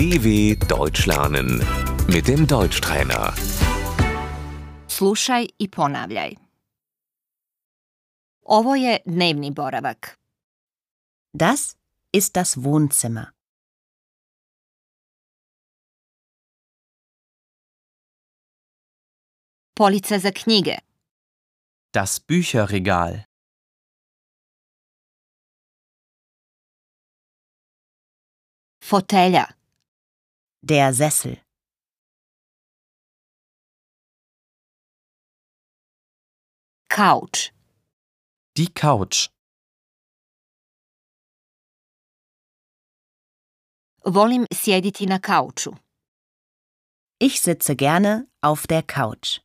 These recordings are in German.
DW Deutsch lernen mit dem Deutschtrainer. Slušaj i ponavljaj. Ovo je dnevni boravak. Das ist das Wohnzimmer. Polica za knjige. Das Bücherregal. Fotelja. Der Sessel. Kauč. Die Couch. Volim sjediti na kauču. Ich sitze gerne auf der Couch.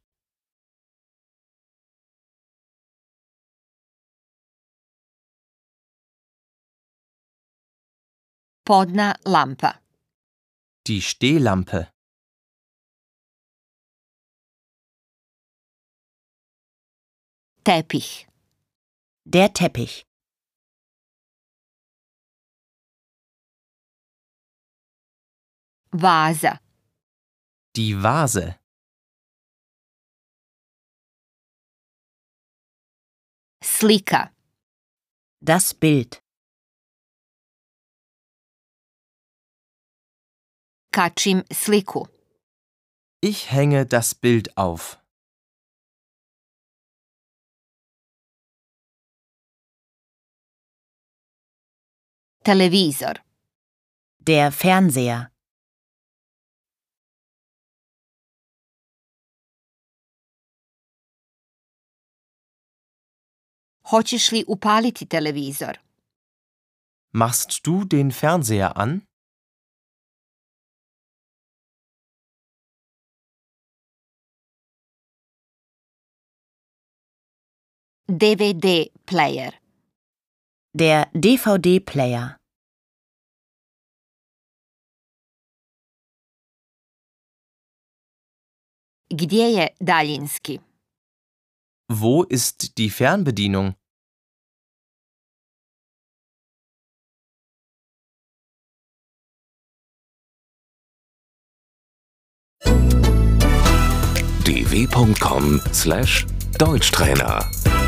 Podna lampa. Die Stehlampe. Tepih. Der Teppich. Vaza. Die Vase. Slika. Das Bild. Kačim sliku. Ich hänge das Bild auf. Televizor. Der Fernseher. Hoćeš li upaliti televizor? Machst du den Fernseher an? DVD player. Der DVD-Player. Gdje je daljinski? Wo ist die Fernbedienung? dw.com/deutschtrainer